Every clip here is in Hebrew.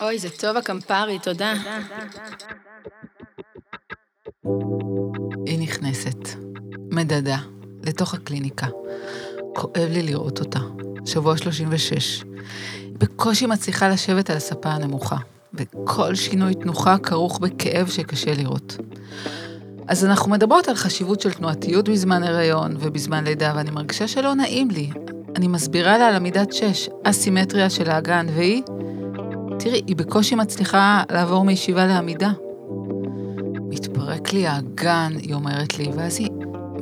אוי, זה טוב הקמפרי, תודה. היא נכנסת, מדדה, לתוך הקליניקה. כואב לי לראות אותה. שבוע 36. היא בקושי מצליחה לשבת על הספה הנמוכה, וכל שינוי תנוחה כרוך בכאב שקשה לראות. אז אנחנו מדברות על חשיבות של תנועתיות בזמן הריון ובזמן לידה, ואני מרגישה שלא נעים לי. אני מסבירה לה על עמידת שש, אסימטריה של האגן, והיא... תראי, היא בקושי מצליחה לעבור מישיבה לעמידה. מתפרק לי האגן, היא אומרת לי, ואז היא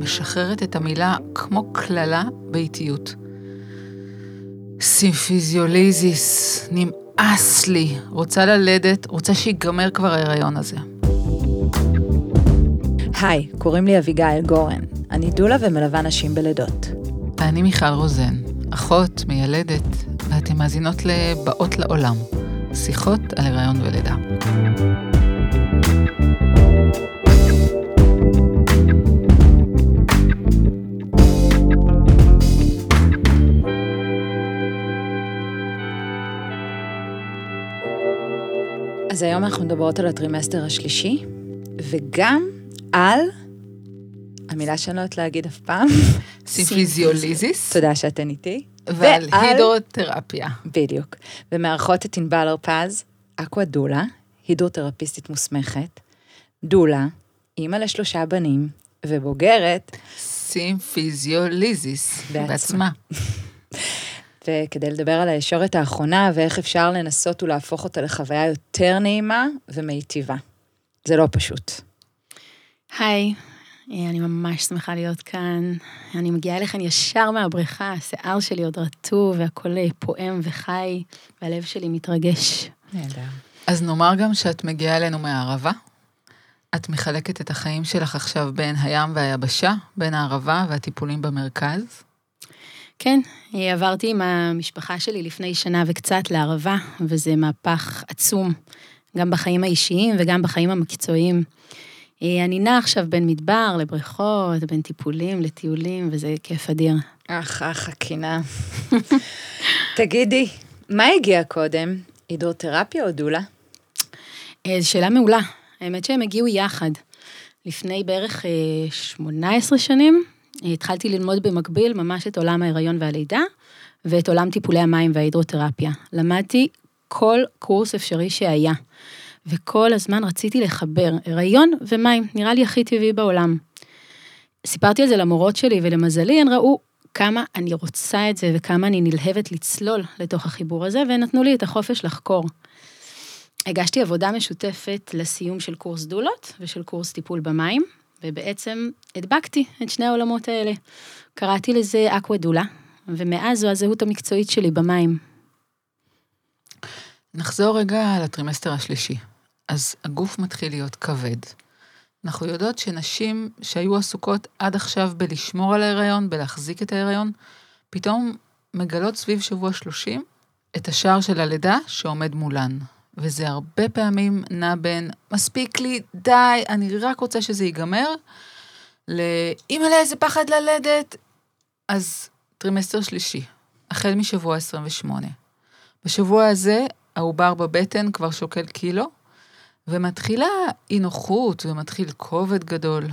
משחררת את המילה כמו קללה באיטיות. סימפיזיוליזיס, נמאס לי, רוצה ללדת, רוצה שיגמר כבר ההיריון הזה. היי, קוראים לי אביגיל גורן. אני דולה ומלווה נשים בלידות. ואני מיכל רוזן, אחות, מיילדת, ואתן מאזינות לבאות לעולם, שיחות על הריון ולידה. אז היום אנחנו מדברות על הטרימסטר השלישי, וגם על, המילה שאני לא יודעת להגיד אף פעם, סימפיזיוליזיס, תודה שאתן איתי. ועל הידרותרפיה. בדיוק. ומארחות את ענבל הרפז, אקווה דולה, הידרותרפיסטית מוסמכת, דולה, אימא לשלושה בנים, ובוגרת, סימפיזיוליזיס, בעצמה. בעצמה. וכדי לדבר על הישורת האחרונה ואיך אפשר לנסות ולהפוך אותה לחוויה יותר נעימה ומיטיבה. זה לא פשוט. היי, אני ממש שמחה להיות כאן. אני מגיעה אליכם ישר מהבריכה, השיער שלי עוד רטוב, והכל אה, פועם וחי, והלב שלי מתרגש. נהדר. אז נאמר גם שאת מגיעה אלינו מהערבה. את מחלקת את החיים שלך עכשיו בין הים והיבשה, בין הערבה והטיפולים במרכז. כן, אה, עברתי עם המשפחה שלי לפני שנה וקצת לערבה, וזה מהפך עצום, גם בחיים האישיים וגם בחיים המקצועיים. אה, אני נעה עכשיו בין מדבר לבריכות, בין טיפולים לטיולים, וזה כיף אדיר. אך, אך, הקינה. תגידי, מה הגיע קודם? הידרותרפיה או דולה? אה, זו שאלה מעולה. האמת שהם הגיעו יחד. לפני בערך אה, 18 שנים אה, התחלתי ללמוד במקביל ממש את עולם ההיריון והלידה, ואת עולם טיפולי המים וההידרותרפיה. למדתי כל קורס אפשרי שהיה, וכל הזמן רציתי לחבר הריון ומים, נראה לי הכי טבעי בעולם. סיפרתי על זה למורות שלי, ולמזלי הן ראו כמה אני רוצה את זה וכמה אני נלהבת לצלול לתוך החיבור הזה, ונתנו לי את החופש לחקור. הגשתי עבודה משותפת לסיום של קורס דולות ושל קורס טיפול במים, ובעצם הדבקתי את שני העולמות האלה. קראתי לזה אקווה דולה, ומאז זו הזהות המקצועית שלי במים. נחזור רגע לטרימסטר השלישי. אז הגוף מתחיל להיות כבד. אנחנו יודעות שנשים שהיו עסוקות עד עכשיו בלשמור על ההיריון, בלהחזיק את ההיריון, פתאום מגלות סביב שבוע 30 את השער של הלידה שעומד מולן. וזה הרבה פעמים נע בין מספיק לי, די, אני רק רוצה שזה ייגמר, לאימא'לה איזה פחד ללדת. אז טרימסטר שלישי, החל משבוע 28. בשבוע הזה העובר בבטן כבר שוקל קילו, ומתחילה אי נוחות ומתחיל כובד גדול.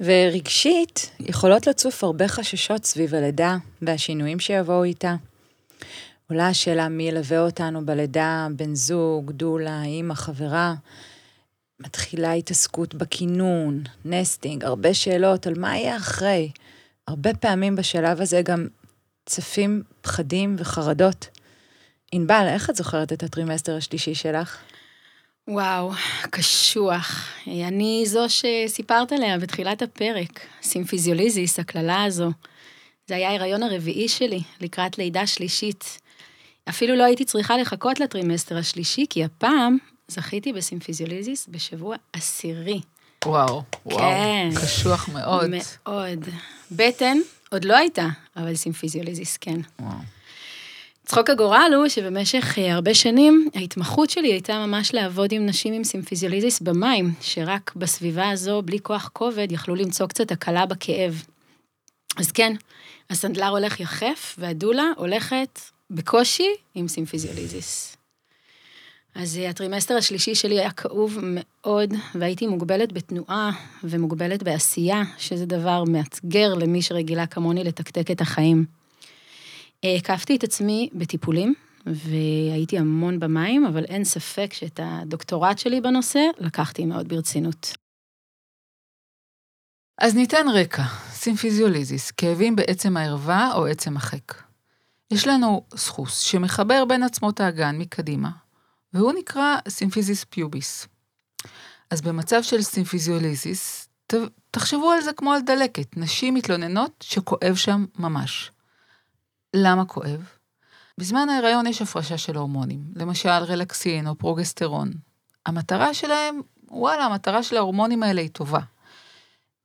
ורגשית, יכולות לצוף הרבה חששות סביב הלידה והשינויים שיבואו איתה. עולה השאלה מי ילווה אותנו בלידה, בן זוג, דולה, אימא, חברה. מתחילה התעסקות בקינון, nesting, הרבה שאלות על מה יהיה אחרי. הרבה פעמים בשלב הזה גם צפים פחדים וחרדות. ענבל, איך את זוכרת את הטרימסטר השלישי שלך? וואו, קשוח. אני זו שסיפרת עליה בתחילת הפרק, סימפיזיוליזיס, הקללה הזו. זה היה ההיריון הרביעי שלי, לקראת לידה שלישית. אפילו לא הייתי צריכה לחכות לטרימסטר השלישי, כי הפעם זכיתי בסימפיזיוליזיס בשבוע עשירי. וואו, וואו, כן. קשוח מאוד. מאוד. בטן עוד לא הייתה, אבל סימפיזיוליזיס כן. וואו. צחוק הגורל הוא שבמשך אה, הרבה שנים, ההתמחות שלי הייתה ממש לעבוד עם נשים עם סימפיזיוליזיס במים, שרק בסביבה הזו, בלי כוח כובד, יכלו למצוא קצת הקלה בכאב. אז כן, הסנדלר הולך יחף, והדולה הולכת בקושי עם סימפיזיוליזיס. אז אה, הטרימסטר השלישי שלי היה כאוב מאוד, והייתי מוגבלת בתנועה ומוגבלת בעשייה, שזה דבר מאתגר למי שרגילה כמוני לתקתק את החיים. הקפתי את עצמי בטיפולים, והייתי המון במים, אבל אין ספק שאת הדוקטורט שלי בנושא לקחתי מאוד ברצינות. אז ניתן רקע, סימפיזיוליזיס, כאבים בעצם הערווה או עצם החיק. יש לנו סחוס שמחבר בין עצמות האגן מקדימה, והוא נקרא symphysis pubis. אז במצב של סימפיזיוליזיס, תחשבו על זה כמו על דלקת, נשים מתלוננות שכואב שם ממש. למה כואב? בזמן ההיריון יש הפרשה של הורמונים, למשל רלקסין או פרוגסטרון. המטרה שלהם, וואלה, המטרה של ההורמונים האלה היא טובה.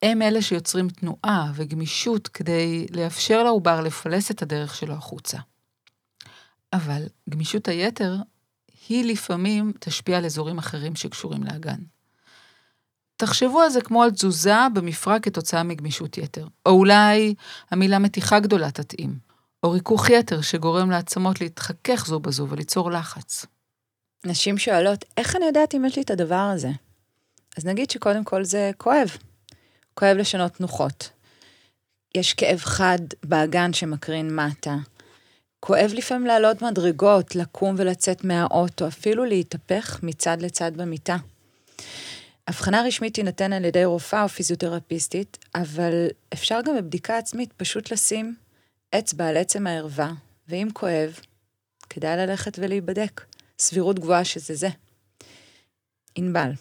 הם אלה שיוצרים תנועה וגמישות כדי לאפשר לעובר לפלס את הדרך שלו החוצה. אבל גמישות היתר היא לפעמים תשפיע על אזורים אחרים שקשורים לאגן. תחשבו על זה כמו על תזוזה במפרק כתוצאה מגמישות יתר, או אולי המילה מתיחה גדולה תתאים, או ריכוך יתר שגורם לעצמות להתחכך זו בזו וליצור לחץ. נשים שואלות, איך אני יודעת אם יש לי את הדבר הזה? אז נגיד שקודם כל זה כואב. כואב לשנות תנוחות. יש כאב חד באגן שמקרין מטה. כואב לפעמים לעלות מדרגות, לקום ולצאת מהאוטו, אפילו להתהפך מצד לצד במיטה. הבחנה רשמית תינתן על ידי רופאה או פיזיותרפיסטית, אבל אפשר גם בבדיקה עצמית פשוט לשים אצבע על עצם הערווה, ואם כואב, כדאי ללכת ולהיבדק. סבירות גבוהה שזה זה. ענבל,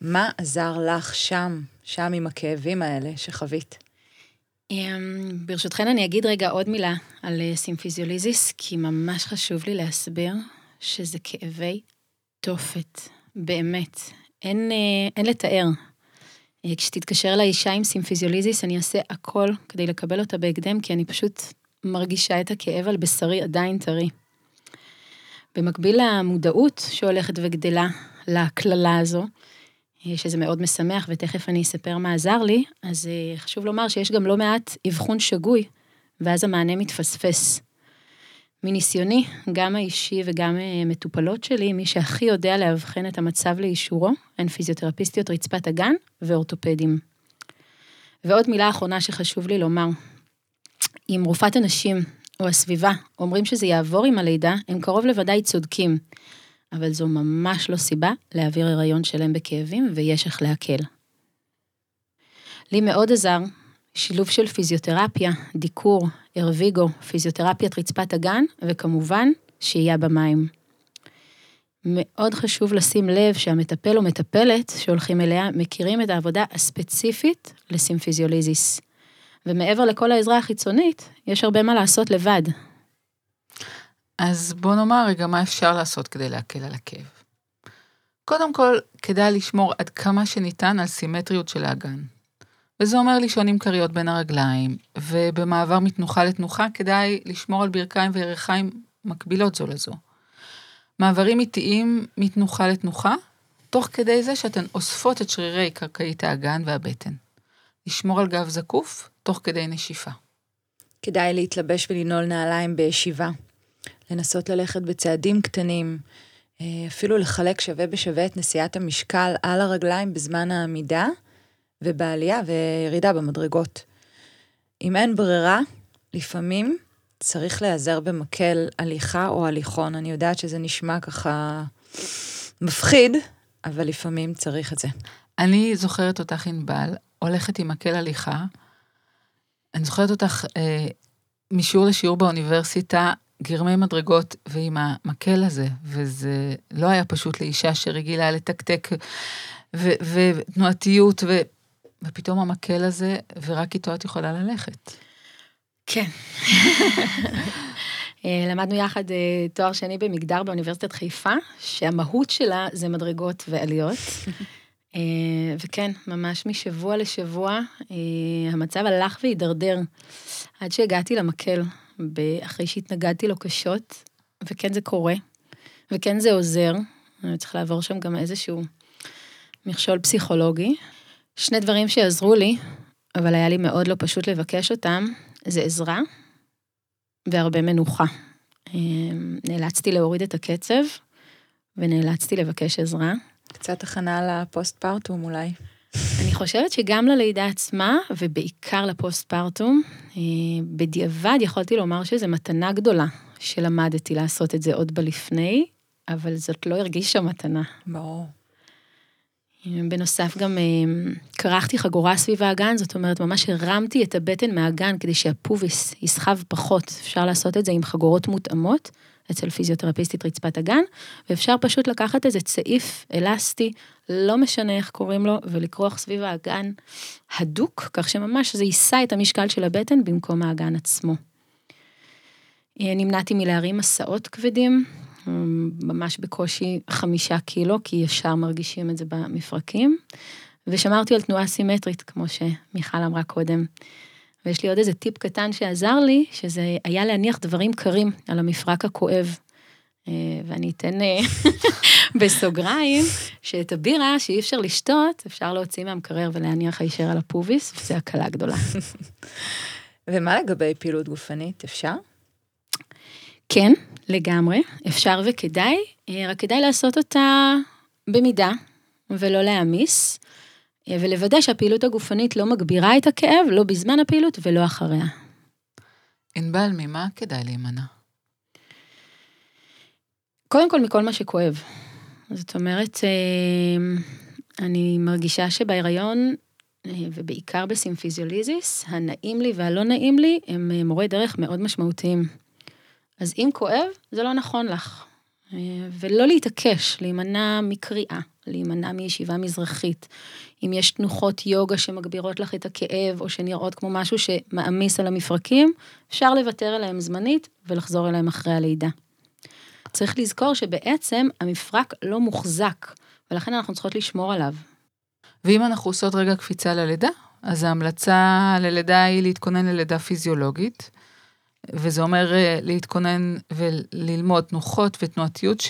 מה עזר לך שם, שם עם הכאבים האלה שחווית? אמ, ברשותכן אני אגיד רגע עוד מילה על אה, סימפיזיוליזיס, כי ממש חשוב לי להסביר שזה כאבי תופת, באמת. אין, אה, אין לתאר. אה, כשתתקשר אליי אישה עם סימפיזיוליזיס, אני אעשה הכל כדי לקבל אותה בהקדם, כי אני פשוט מרגישה את הכאב על בשרי עדיין טרי. במקביל למודעות שהולכת וגדלה לקללה הזו, שזה מאוד משמח, ותכף אני אספר מה עזר לי, אז אה, חשוב לומר שיש גם לא מעט אבחון שגוי, ואז המענה מתפספס. מניסיוני, גם האישי וגם אה, מטופלות שלי, מי שהכי יודע לאבחן את המצב לאישורו, הן פיזיותרפיסטיות רצפת הגן ואורתופדים. ועוד מילה אחרונה שחשוב לי לומר, אם רופאת הנשים או הסביבה אומרים שזה יעבור עם הלידה, הם קרוב לוודאי צודקים. אבל זו ממש לא סיבה להעביר הריון שלם בכאבים, ויש איך להקל. לי מאוד עזר שילוב של פיזיותרפיה, דיקור, הרוויגו, פיזיותרפיית רצפת הגן, וכמובן, שהייה במים. מאוד חשוב לשים לב שהמטפל או מטפלת שהולכים אליה מכירים את העבודה הספציפית לסימפיזיוליזיס. ומעבר לכל העזרה החיצונית, יש הרבה מה לעשות לבד, אז בוא נאמר רגע מה אפשר לעשות כדי להקל על הכאב. קודם כל, כדאי לשמור עד כמה שניתן על סימטריות של האגן. וזה אומר לישון עם כריות בין הרגליים, ובמעבר מתנוחה לתנוחה כדאי לשמור על ברכיים וירכיים מקבילות זו לזו. מעברים איטיים מתנוחה לתנוחה, תוך כדי זה שאתן אוספות את שרירי קרקעית האגן והבטן. לשמור על גב זקוף, תוך כדי נשיפה. כדאי להתלבש ולנעול נעליים בישיבה. לנסות ללכת בצעדים קטנים, אה, אפילו לחלק שווה בשווה את נשיאת המשקל על הרגליים בזמן העמידה, ובעלייה וירידה במדרגות. אם אין ברירה, לפעמים צריך להיעזר במקל הליכה או הליכון. אני יודעת שזה נשמע ככה מפחיד, אבל לפעמים צריך את זה. אני זוכרת אותך, ענבל, הולכת עם מקל הליכה. אני זוכרת אותך אה, משיעור לשיעור באוניברסיטה, גרמי מדרגות ועם המקל הזה, וזה לא היה פשוט לאישה שרגילה לתקתק ותנועתיות, ו, ופתאום המקל הזה, ורק איתו את יכולה ללכת. כן. אה, למדנו יחד אה, תואר שני במגדר באוניברסיטת חיפה, שהמהות שלה זה מדרגות ועליות. אה, וכן, ממש משבוע לשבוע, המצב הלך והידרדר עד שהגעתי למקל. אחרי שהתנגדתי לו קשות, וכן זה קורה, וכן זה עוזר. אני צריך לעבור שם גם איזשהו מכשול פסיכולוגי. שני דברים שעזרו לי, אבל היה לי מאוד לא פשוט לבקש אותם, זה עזרה והרבה מנוחה. אמ, נאלצתי להוריד את הקצב ונאלצתי לבקש עזרה. קצת הכנה לפוסט-פרטום אולי. אני חושבת שגם ללידה עצמה, ובעיקר לפוסט-פרטום, אה, בדיעבד יכולתי לומר שזו מתנה גדולה, שלמדתי לעשות את זה עוד בלפני, אבל זאת לא הרגישה מתנה. ברור. בנוסף גם אה, קרחתי חגורה סביב האגן, זאת אומרת, ממש הרמתי את הבטן מהאגן כדי שהפוביס יסחב פחות. אפשר לעשות את זה עם חגורות מותאמות, אצל פיזיותרפיסטית רצפת הגן, ואפשר פשוט לקחת איזה צעיף אלסטי, לא משנה איך קוראים לו, ולקרוח סביב האגן הדוק, כך שממש זה יישא את המשקל של הבטן במקום האגן עצמו. אה, נמנעתי מלהרים מסעות כבדים, ממש בקושי חמישה קילו, כי ישר מרגישים את זה במפרקים, ושמרתי על תנועה סימטרית, כמו שמיכל אמרה קודם. ויש לי עוד איזה טיפ קטן שעזר לי, שזה היה להניח דברים קרים על המפרק הכואב. אה, ואני אתן אה, בסוגריים, שאת הבירה שאי אפשר לשתות, אפשר להוציא מהמקרר ולהניח הישר על הפוביס, וזו הקלה גדולה. ומה לגבי פעילות גופנית, אפשר? כן, לגמרי, אפשר וכדאי, אה, רק כדאי לעשות אותה במידה, ולא להעמיס, ולוודא שהפעילות הגופנית לא מגבירה את הכאב, לא בזמן הפעילות ולא אחריה. ענבל, ממה כדאי להימנע? קודם כל, מכל מה שכואב. זאת אומרת, אה, אני מרגישה שבהיריון, ובעיקר בסימפיזיוליזיס, הנעים לי והלא נעים לי, הם מורי דרך מאוד משמעותיים. אז אם כואב, זה לא נכון לך. אה, ולא להתעקש, להימנע מקריאה, להימנע מישיבה מזרחית. אם יש תנוחות יוגה שמגבירות לך את הכאב, או שנראות כמו משהו שמעמיס על המפרקים, אפשר לוותר עליהם זמנית ולחזור אליהם אחרי הלידה. צריך לזכור שבעצם המפרק לא מוחזק, ולכן אנחנו צריכות לשמור עליו. ואם אנחנו עושות רגע קפיצה ללידה, אז ההמלצה ללידה היא להתכונן ללידה פיזיולוגית. וזה אומר אה, להתכונן וללמוד תנוחות ותנועתיות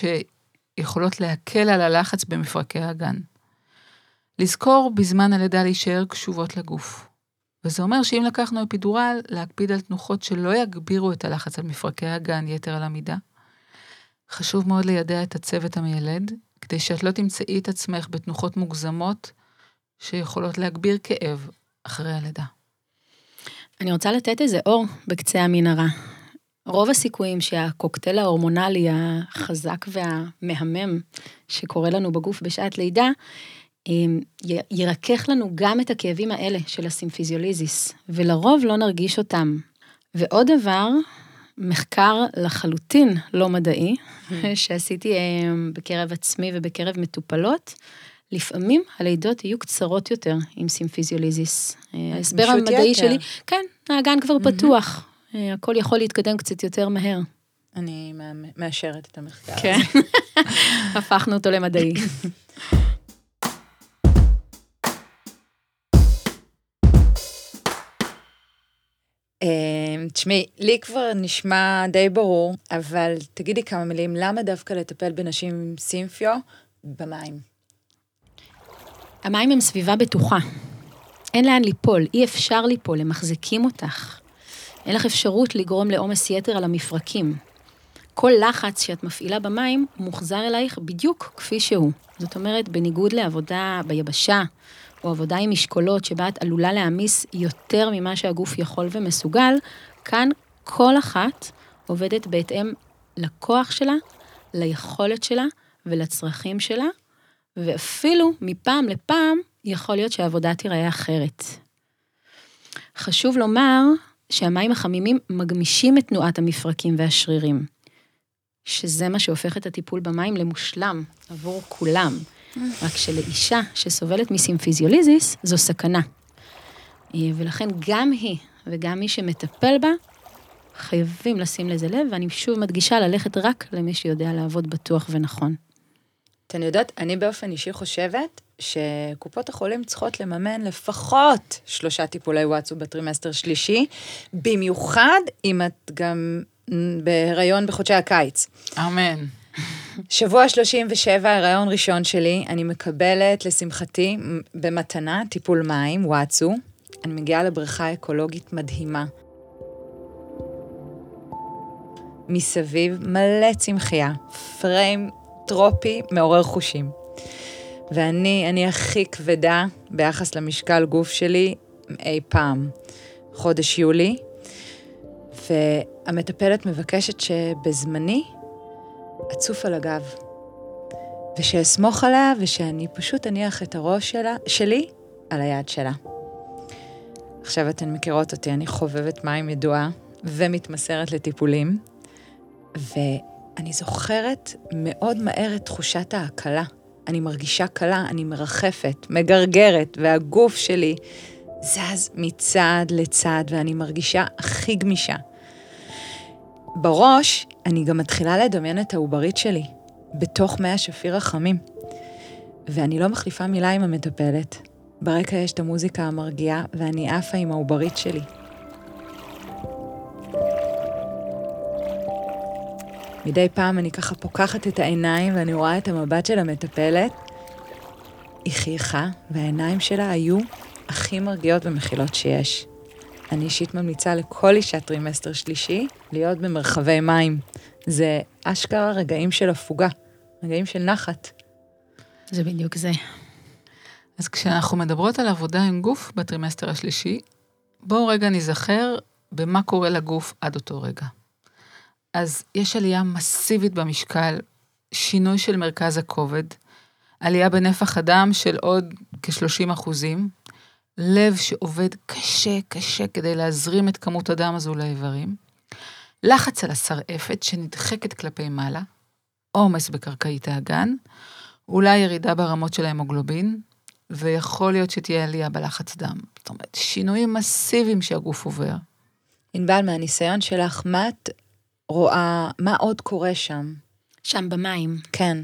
שיכולות להקל על הלחץ במפרקי האגן. לזכור בזמן הלידה להישאר קשובות לגוף. וזה אומר שאם לקחנו אפידורל, להקפיד על תנוחות שלא יגבירו את הלחץ על מפרקי האגן יתר על המידה. חשוב מאוד לידע את הצוות המיילד, כדי שאת לא תמצאי את עצמך בתנוחות מוגזמות שיכולות להגביר כאב אחרי הלידה. אני רוצה לתת איזה אור בקצה המנהרה. רוב הסיכויים שהקוקטייל ההורמונלי החזק והמהמם שקורה לנו בגוף בשעת לידה, ירכך לנו גם את הכאבים האלה של הסימפיזיוליזיס, ולרוב לא נרגיש אותם. ועוד דבר, מחקר לחלוטין לא מדעי, שעשיתי בקרב עצמי ובקרב מטופלות, לפעמים הלידות יהיו קצרות יותר עם סימפיזיוליזיס. ההסבר המדעי שלי, כן, האגן כבר פתוח, אה, הכל יכול להתקדם קצת יותר מהר. אני מאשרת את המחקר כן, הפכנו אותו למדעי. אה, תשמעי, לי כבר נשמע די ברור, אבל תגידי כמה מילים, למה דווקא לטפל בנשים עם סימפיו במים? המים הם סביבה בטוחה. אין לאן ליפול, אי אפשר ליפול, הם מחזיקים אותך. אין לך אפשרות לגרום לעומס יתר על המפרקים. כל לחץ שאת מפעילה במים מוחזר אלייך בדיוק כפי שהוא. זאת אומרת, בניגוד לעבודה ביבשה, או עבודה עם משקולות שבה את עלולה להעמיס יותר ממה שהגוף יכול ומסוגל, כאן כל אחת עובדת בהתאם לכוח שלה, ליכולת שלה ולצרכים שלה, ואפילו מפעם לפעם יכול להיות שהעבודה תיראה אחרת. חשוב לומר שהמים החמימים מגמישים את תנועת המפרקים והשרירים, שזה מה שהופך את הטיפול במים למושלם עבור כולם. רק שלאישה שסובלת מסימפיזיוליזיס זו סכנה. ולכן גם היא וגם מי שמטפל בה, חייבים לשים לזה לב, ואני שוב מדגישה ללכת רק למי שיודע לעבוד בטוח ונכון. אתן יודעות, אני באופן אישי חושבת שקופות החולים צריכות לממן לפחות שלושה טיפולי וואטסו בטרימסטר שלישי, במיוחד אם את גם בהיריון בחודשי הקיץ. אמן. שבוע 37, הריון ראשון שלי, אני מקבלת, לשמחתי, במתנה, טיפול מים, וואטסו. אני מגיעה לבריכה אקולוגית מדהימה. מסביב מלא צמחייה, פריים טרופי, מעורר חושים. ואני, אני הכי כבדה ביחס למשקל גוף שלי אי פעם. חודש יולי, והמטפלת מבקשת שבזמני אצוף על הגב, ושאסמוך עליה ושאני פשוט אניח את הראש שלה, שלי על היד שלה. עכשיו אתן מכירות אותי, אני חובבת מים ידועה ומתמסרת לטיפולים, ואני זוכרת מאוד מהר את תחושת ההקלה. אני מרגישה קלה, אני מרחפת, מגרגרת, והגוף שלי זז מצד לצד, ואני מרגישה הכי גמישה. בראש, אני גם מתחילה לדמיין את העוברית שלי, בתוך מי השפיר החמים. ואני לא מחליפה מילה עם המטפלת. ברקע יש את המוזיקה המרגיעה, ואני עפה עם העוברית שלי. מדי פעם אני ככה פוקחת את העיניים ואני רואה את המבט של המטפלת. היא חייכה, והעיניים שלה היו הכי מרגיעות ומכילות שיש. אני אישית ממליצה לכל אישה טרימסטר שלישי להיות במרחבי מים. זה אשכרה רגעים של הפוגה, רגעים של נחת. זה בדיוק זה. אז כשאנחנו מדברות על עבודה עם גוף בטרימסטר השלישי, בואו רגע נזכר במה קורה לגוף עד אותו רגע. אז יש עלייה מסיבית במשקל, שינוי של מרכז הכובד, עלייה בנפח הדם של עוד כ-30 אחוזים, לב שעובד קשה קשה כדי להזרים את כמות הדם הזו לאיברים, לחץ על השרעפת שנדחקת כלפי מעלה, עומס בקרקעית האגן, אולי ירידה ברמות של ההמוגלובין, ויכול להיות שתהיה עלייה בלחץ דם. זאת אומרת, שינויים מסיביים שהגוף עובר. ענבל, מהניסיון שלך, מה את רואה, מה עוד קורה שם? שם במים. כן.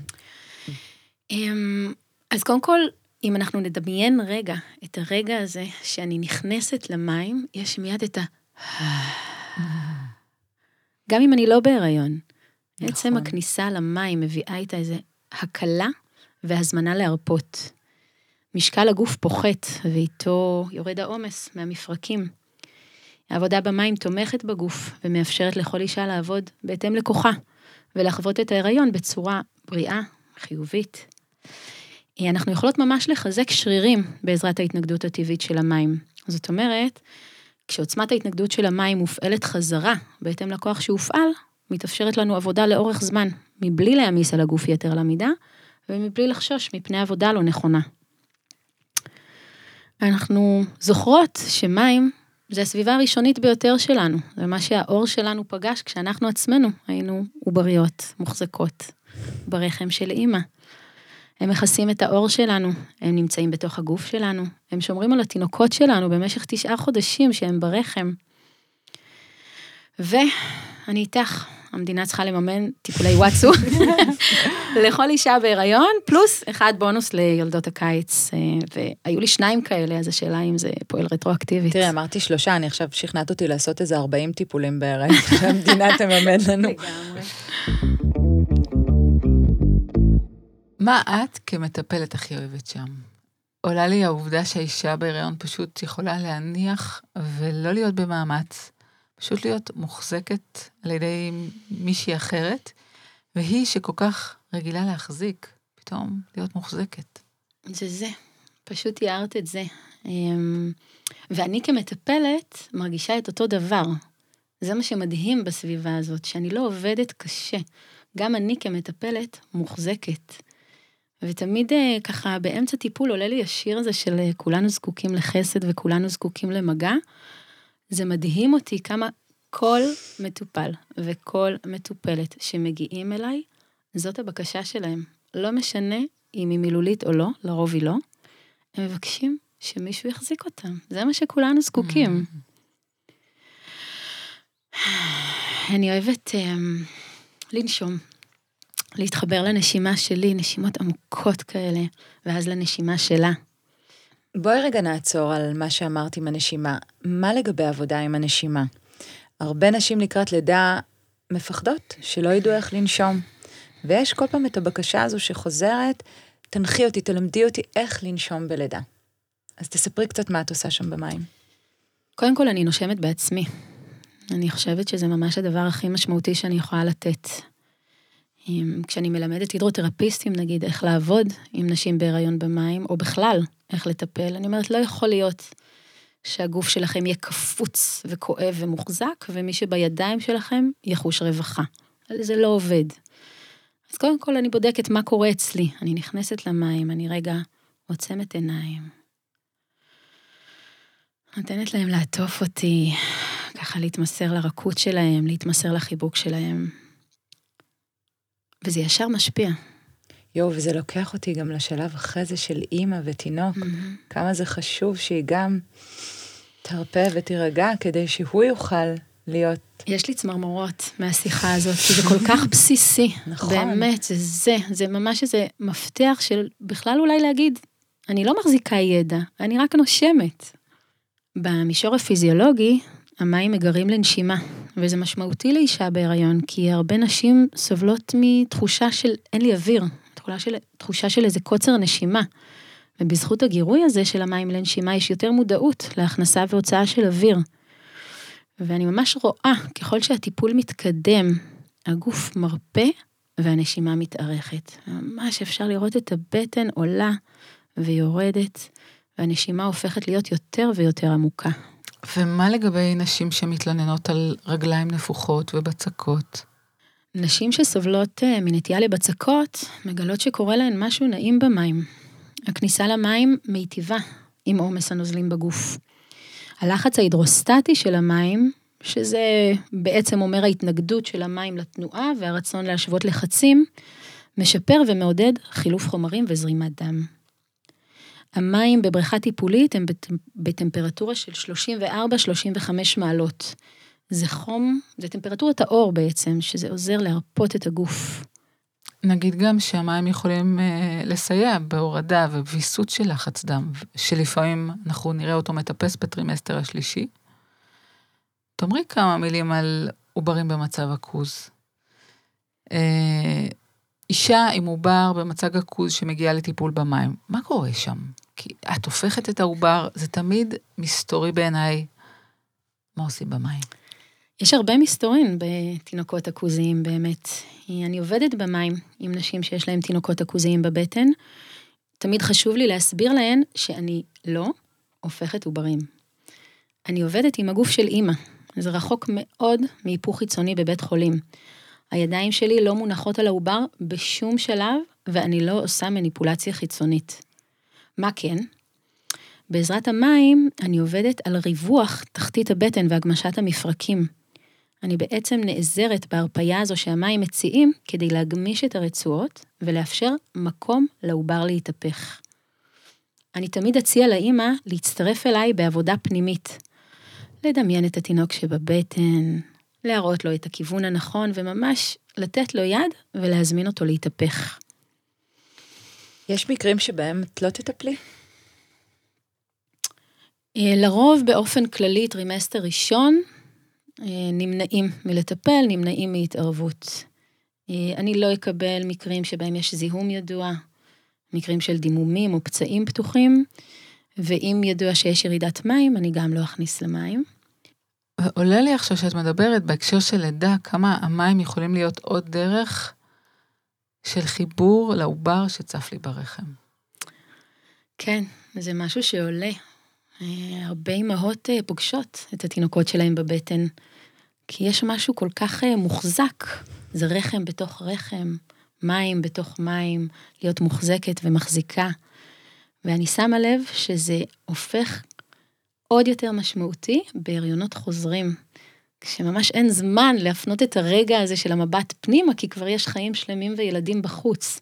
אמ, אז קודם כל, אם אנחנו נדמיין רגע את הרגע הזה שאני נכנסת למים, יש מיד את ה... גם אם אני לא בהיריון. נכון. עצם הכניסה למים מביאה איתה איזה הקלה והזמנה להרפות. משקל הגוף פוחת, ואיתו יורד העומס מהמפרקים. העבודה במים תומכת בגוף ומאפשרת לכל אישה לעבוד בהתאם לכוחה, ולחוות את ההיריון בצורה בריאה, חיובית. אנחנו יכולות ממש לחזק שרירים בעזרת ההתנגדות הטבעית של המים. זאת אומרת, כשעוצמת ההתנגדות של המים מופעלת חזרה בהתאם לכוח שהופעל, מתאפשרת לנו עבודה לאורך זמן, מבלי להעמיס על הגוף יתר למידה, ומבלי לחשוש מפני עבודה לא נכונה. אנחנו זוכרות שמים זה הסביבה הראשונית ביותר שלנו, זה מה שהאור שלנו פגש כשאנחנו עצמנו היינו עובריות, מוחזקות, ברחם של אימא. הם מכסים את האור שלנו, הם נמצאים בתוך הגוף שלנו, הם שומרים על התינוקות שלנו במשך תשעה חודשים שהם ברחם. ואני איתך, המדינה צריכה לממן טיפולי וואטסו לכל אישה בהיריון, פלוס אחד בונוס ליולדות הקיץ. אה, והיו לי שניים כאלה, אז השאלה אם זה פועל רטרואקטיבית. תראי, אמרתי שלושה, אני עכשיו שכנעת אותי לעשות איזה 40 טיפולים בהיריון, שהמדינה תממן לנו. מה את כמטפלת הכי אוהבת שם? עולה לי העובדה שהאישה בהיריון פשוט יכולה להניח ולא להיות במאמץ, פשוט להיות מוחזקת על ידי מישהי אחרת, והיא שכל כך רגילה להחזיק, פתאום להיות מוחזקת. זה זה, פשוט תיארת את זה. אמ, ואני כמטפלת מרגישה את אותו דבר. זה מה שמדהים בסביבה הזאת, שאני לא עובדת קשה. גם אני כמטפלת מוחזקת. ותמיד אה, ככה באמצע טיפול עולה לי השיר הזה של אה, כולנו זקוקים לחסד וכולנו זקוקים למגע. זה מדהים אותי כמה כל מטופל וכל מטופלת שמגיעים אליי, זאת הבקשה שלהם. לא משנה אם היא מילולית או לא, לרוב היא לא, הם מבקשים שמישהו יחזיק אותם. זה מה שכולנו זקוקים. אני אוהבת um, לנשום, להתחבר לנשימה שלי, נשימות עמוקות כאלה, ואז לנשימה שלה. בואי רגע נעצור על מה שאמרת עם הנשימה. מה לגבי עבודה עם הנשימה? הרבה נשים לקראת לידה מפחדות שלא ידעו איך לנשום. ויש כל פעם את הבקשה הזו שחוזרת, תנחי אותי, תלמדי אותי איך לנשום בלידה. אז תספרי קצת מה את עושה שם במים. קודם כל, אני נושמת בעצמי. אני חושבת שזה ממש הדבר הכי משמעותי שאני יכולה לתת. כשאני מלמדת הידרותרפיסטים, נגיד, איך לעבוד עם נשים בהיריון במים, או בכלל, איך לטפל, אני אומרת, לא יכול להיות שהגוף שלכם יהיה קפוץ וכואב ומוחזק, ומי שבידיים שלכם יחוש רווחה. זה לא עובד. אז קודם כל אני בודקת מה קורה אצלי. אני נכנסת למים, אני רגע עוצמת עיניים. נותנת להם לעטוף אותי, ככה להתמסר לרכות שלהם, להתמסר לחיבוק שלהם. וזה ישר משפיע. יואו, וזה לוקח אותי גם לשלב אחרי זה של אימא ותינוק. Mm-hmm. כמה זה חשוב שהיא גם תרפה ותירגע כדי שהוא יוכל להיות. יש לי צמרמורות מהשיחה הזאת, כי זה כל כך בסיסי. נכון. באמת, זה זה, זה ממש איזה מפתח של בכלל אולי להגיד, אני לא מחזיקה ידע, אני רק נושמת. במישור הפיזיולוגי, המים מגרים לנשימה, וזה משמעותי לאישה בהיריון, כי הרבה נשים סובלות מתחושה של אין לי אוויר, תחושה של, תחושה של איזה קוצר נשימה. ובזכות הגירוי הזה של המים לנשימה יש יותר מודעות להכנסה והוצאה של אוויר. ואני ממש רואה, ככל שהטיפול מתקדם, הגוף מרפה והנשימה מתארכת. ממש אפשר לראות את הבטן עולה ויורדת, והנשימה הופכת להיות יותר ויותר עמוקה. ומה לגבי נשים שמתלוננות על רגליים נפוחות ובצקות? נשים שסובלות אה, מנטייה לבצקות, מגלות שקורה להן משהו נעים במים. הכניסה למים מיטיבה עם עומס הנוזלים בגוף. הלחץ ההידרוסטטי של המים, שזה בעצם אומר ההתנגדות של המים לתנועה והרצון להשוות לחצים, משפר ומעודד חילוף חומרים וזרימת דם. המים בבריכה טיפולית הם בטמפרטורה של 34-35 מעלות. זה חום, זה טמפרטורת האור בעצם, שזה עוזר להרפות את הגוף. נגיד גם שהמים יכולים אה, לסייע בהורדה ובוויסות של לחץ דם, שלפעמים אנחנו נראה אותו מטפס בטרימסטר השלישי. תאמרי כמה מילים על עוברים במצב עכוז. אה, אישה עם עובר במצג עכוז שמגיעה לטיפול במים, מה קורה שם? כי את הופכת את העובר, זה תמיד מסתורי בעיניי, מה עושים במים? יש הרבה מסתורין בתינוקות עכוזיים באמת. אני עובדת במים עם נשים שיש להן תינוקות עכוזיים בבטן. תמיד חשוב לי להסביר להן שאני לא הופכת עוברים. אני עובדת עם הגוף של אימא. זה רחוק מאוד מהיפוך חיצוני בבית חולים. הידיים שלי לא מונחות על העובר בשום שלב, ואני לא עושה מניפולציה חיצונית. מה כן? בעזרת המים אני עובדת על ריווח תחתית הבטן והגמשת המפרקים. אני בעצם נעזרת בהרפייה הזו שהמים מציעים כדי להגמיש את הרצועות ולאפשר מקום לעובר להתהפך. אני תמיד אציע לאימא להצטרף אליי בעבודה פנימית. לדמיין את התינוק שבבטן, להראות לו את הכיוון הנכון וממש לתת לו יד ולהזמין אותו להתהפך. יש מקרים שבהם את לא תטפלי? אה, לרוב באופן כללי טרימסטר ראשון אה, נמנעים מלטפל, נמנעים מהתערבות. אה, אני לא אקבל מקרים שבהם יש זיהום ידוע, מקרים של דימומים או פצעים פתוחים, ואם ידוע שיש ירידת מים, אני גם לא אכניס למים. עולה לי עכשיו שאת מדברת בהקשר של לידה, כמה המים יכולים להיות עוד דרך של חיבור לעובר שצף לי ברחם. כן, זה משהו שעולה. אה, הרבה אימהות אה, פוגשות את התינוקות שלהם בבטן, כי יש משהו כל כך אה, מוחזק. זה רחם בתוך רחם, מים בתוך מים, להיות מוחזקת ומחזיקה. ואני שמה לב שזה הופך עוד יותר משמעותי בהריונות חוזרים. כשממש אין זמן להפנות את הרגע הזה של המבט פנימה, כי כבר יש חיים שלמים וילדים בחוץ.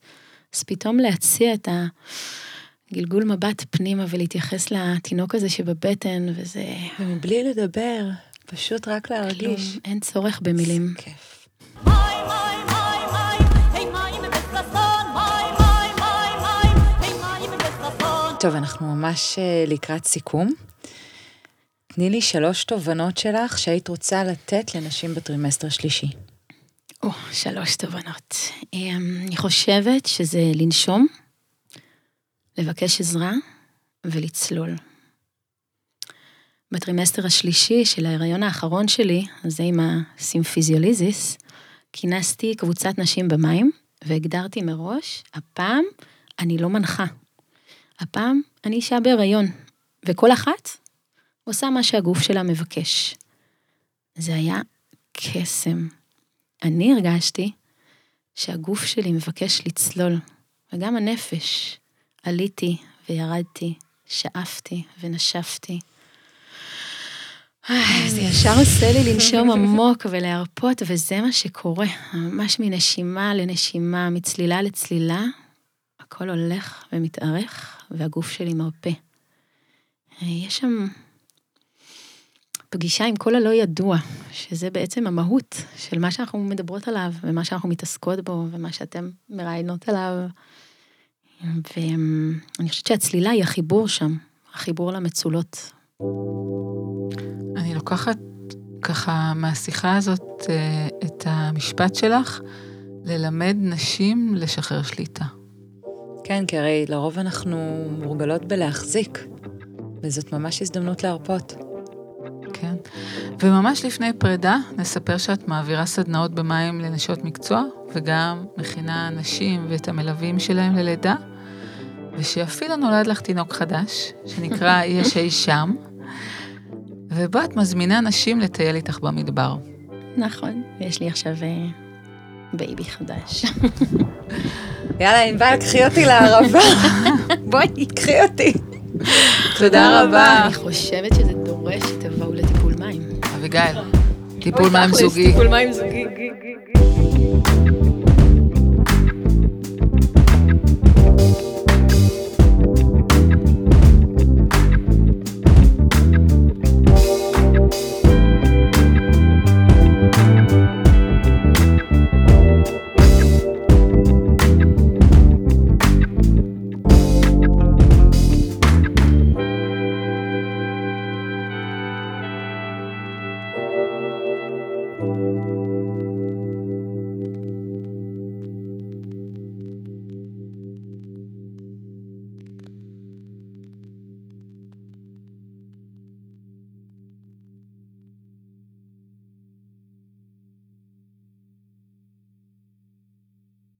אז פתאום להציע את הגלגול מבט פנימה ולהתייחס לתינוק הזה שבבטן, וזה... ומבלי לדבר, פשוט רק להרגיש. כלום, אין צורך במילים. כיף. טוב, אנחנו ממש אה, לקראת סיכום. תני לי שלוש תובנות שלך שהיית רוצה לתת לנשים בטרימסטר שלישי. או, שלוש תובנות. אמ, אני חושבת שזה לנשום, לבקש עזרה ולצלול. בטרימסטר השלישי של ההיריון האחרון שלי, הזה עם הסימפיזיוליזיס, כינסתי קבוצת נשים במים, והגדרתי מראש, הפעם אני לא מנחה. הפעם אני אישה בהיריון, וכל אחת עושה מה שהגוף שלה מבקש. זה היה קסם. אני הרגשתי שהגוף שלי מבקש לצלול, וגם הנפש. עליתי וירדתי, שאפתי ונשפתי. זה ישר עושה לי לנשום עמוק ולהרפות, וזה מה שקורה. ממש מנשימה לנשימה, מצלילה לצלילה, הכל הולך ומתארך, והגוף שלי מרפה. יש שם פגישה עם כל הלא ידוע, שזה בעצם המהות של מה שאנחנו מדברות עליו, ומה שאנחנו מתעסקות בו, ומה שאתן מראיינות עליו. ואני חושבת שהצלילה היא החיבור שם, החיבור למצולות. אני לוקחת ככה מהשיחה הזאת אה, את המשפט שלך, ללמד נשים לשחרר שליטה. כן, כי הרי לרוב אנחנו מורגלות בלהחזיק, וזאת ממש הזדמנות להרפות. וממש לפני פרידה, נספר שאת מעבירה סדנאות במים לנשות מקצוע, וגם מכינה נשים ואת המלווים שלהם ללידה, ושאפילו נולד לך תינוק חדש, שנקרא יש אי שם, ובו את מזמינה נשים לטייל איתך במדבר. נכון, יש לי עכשיו אה, בייבי חדש. יאללה, ענבל, קחי אותי לערבה. בואי, קחי אותי. תודה רבה. אני חושבת שזה דורש. אביגיל, טיפול מים זוגי. טיפול מים זוגי.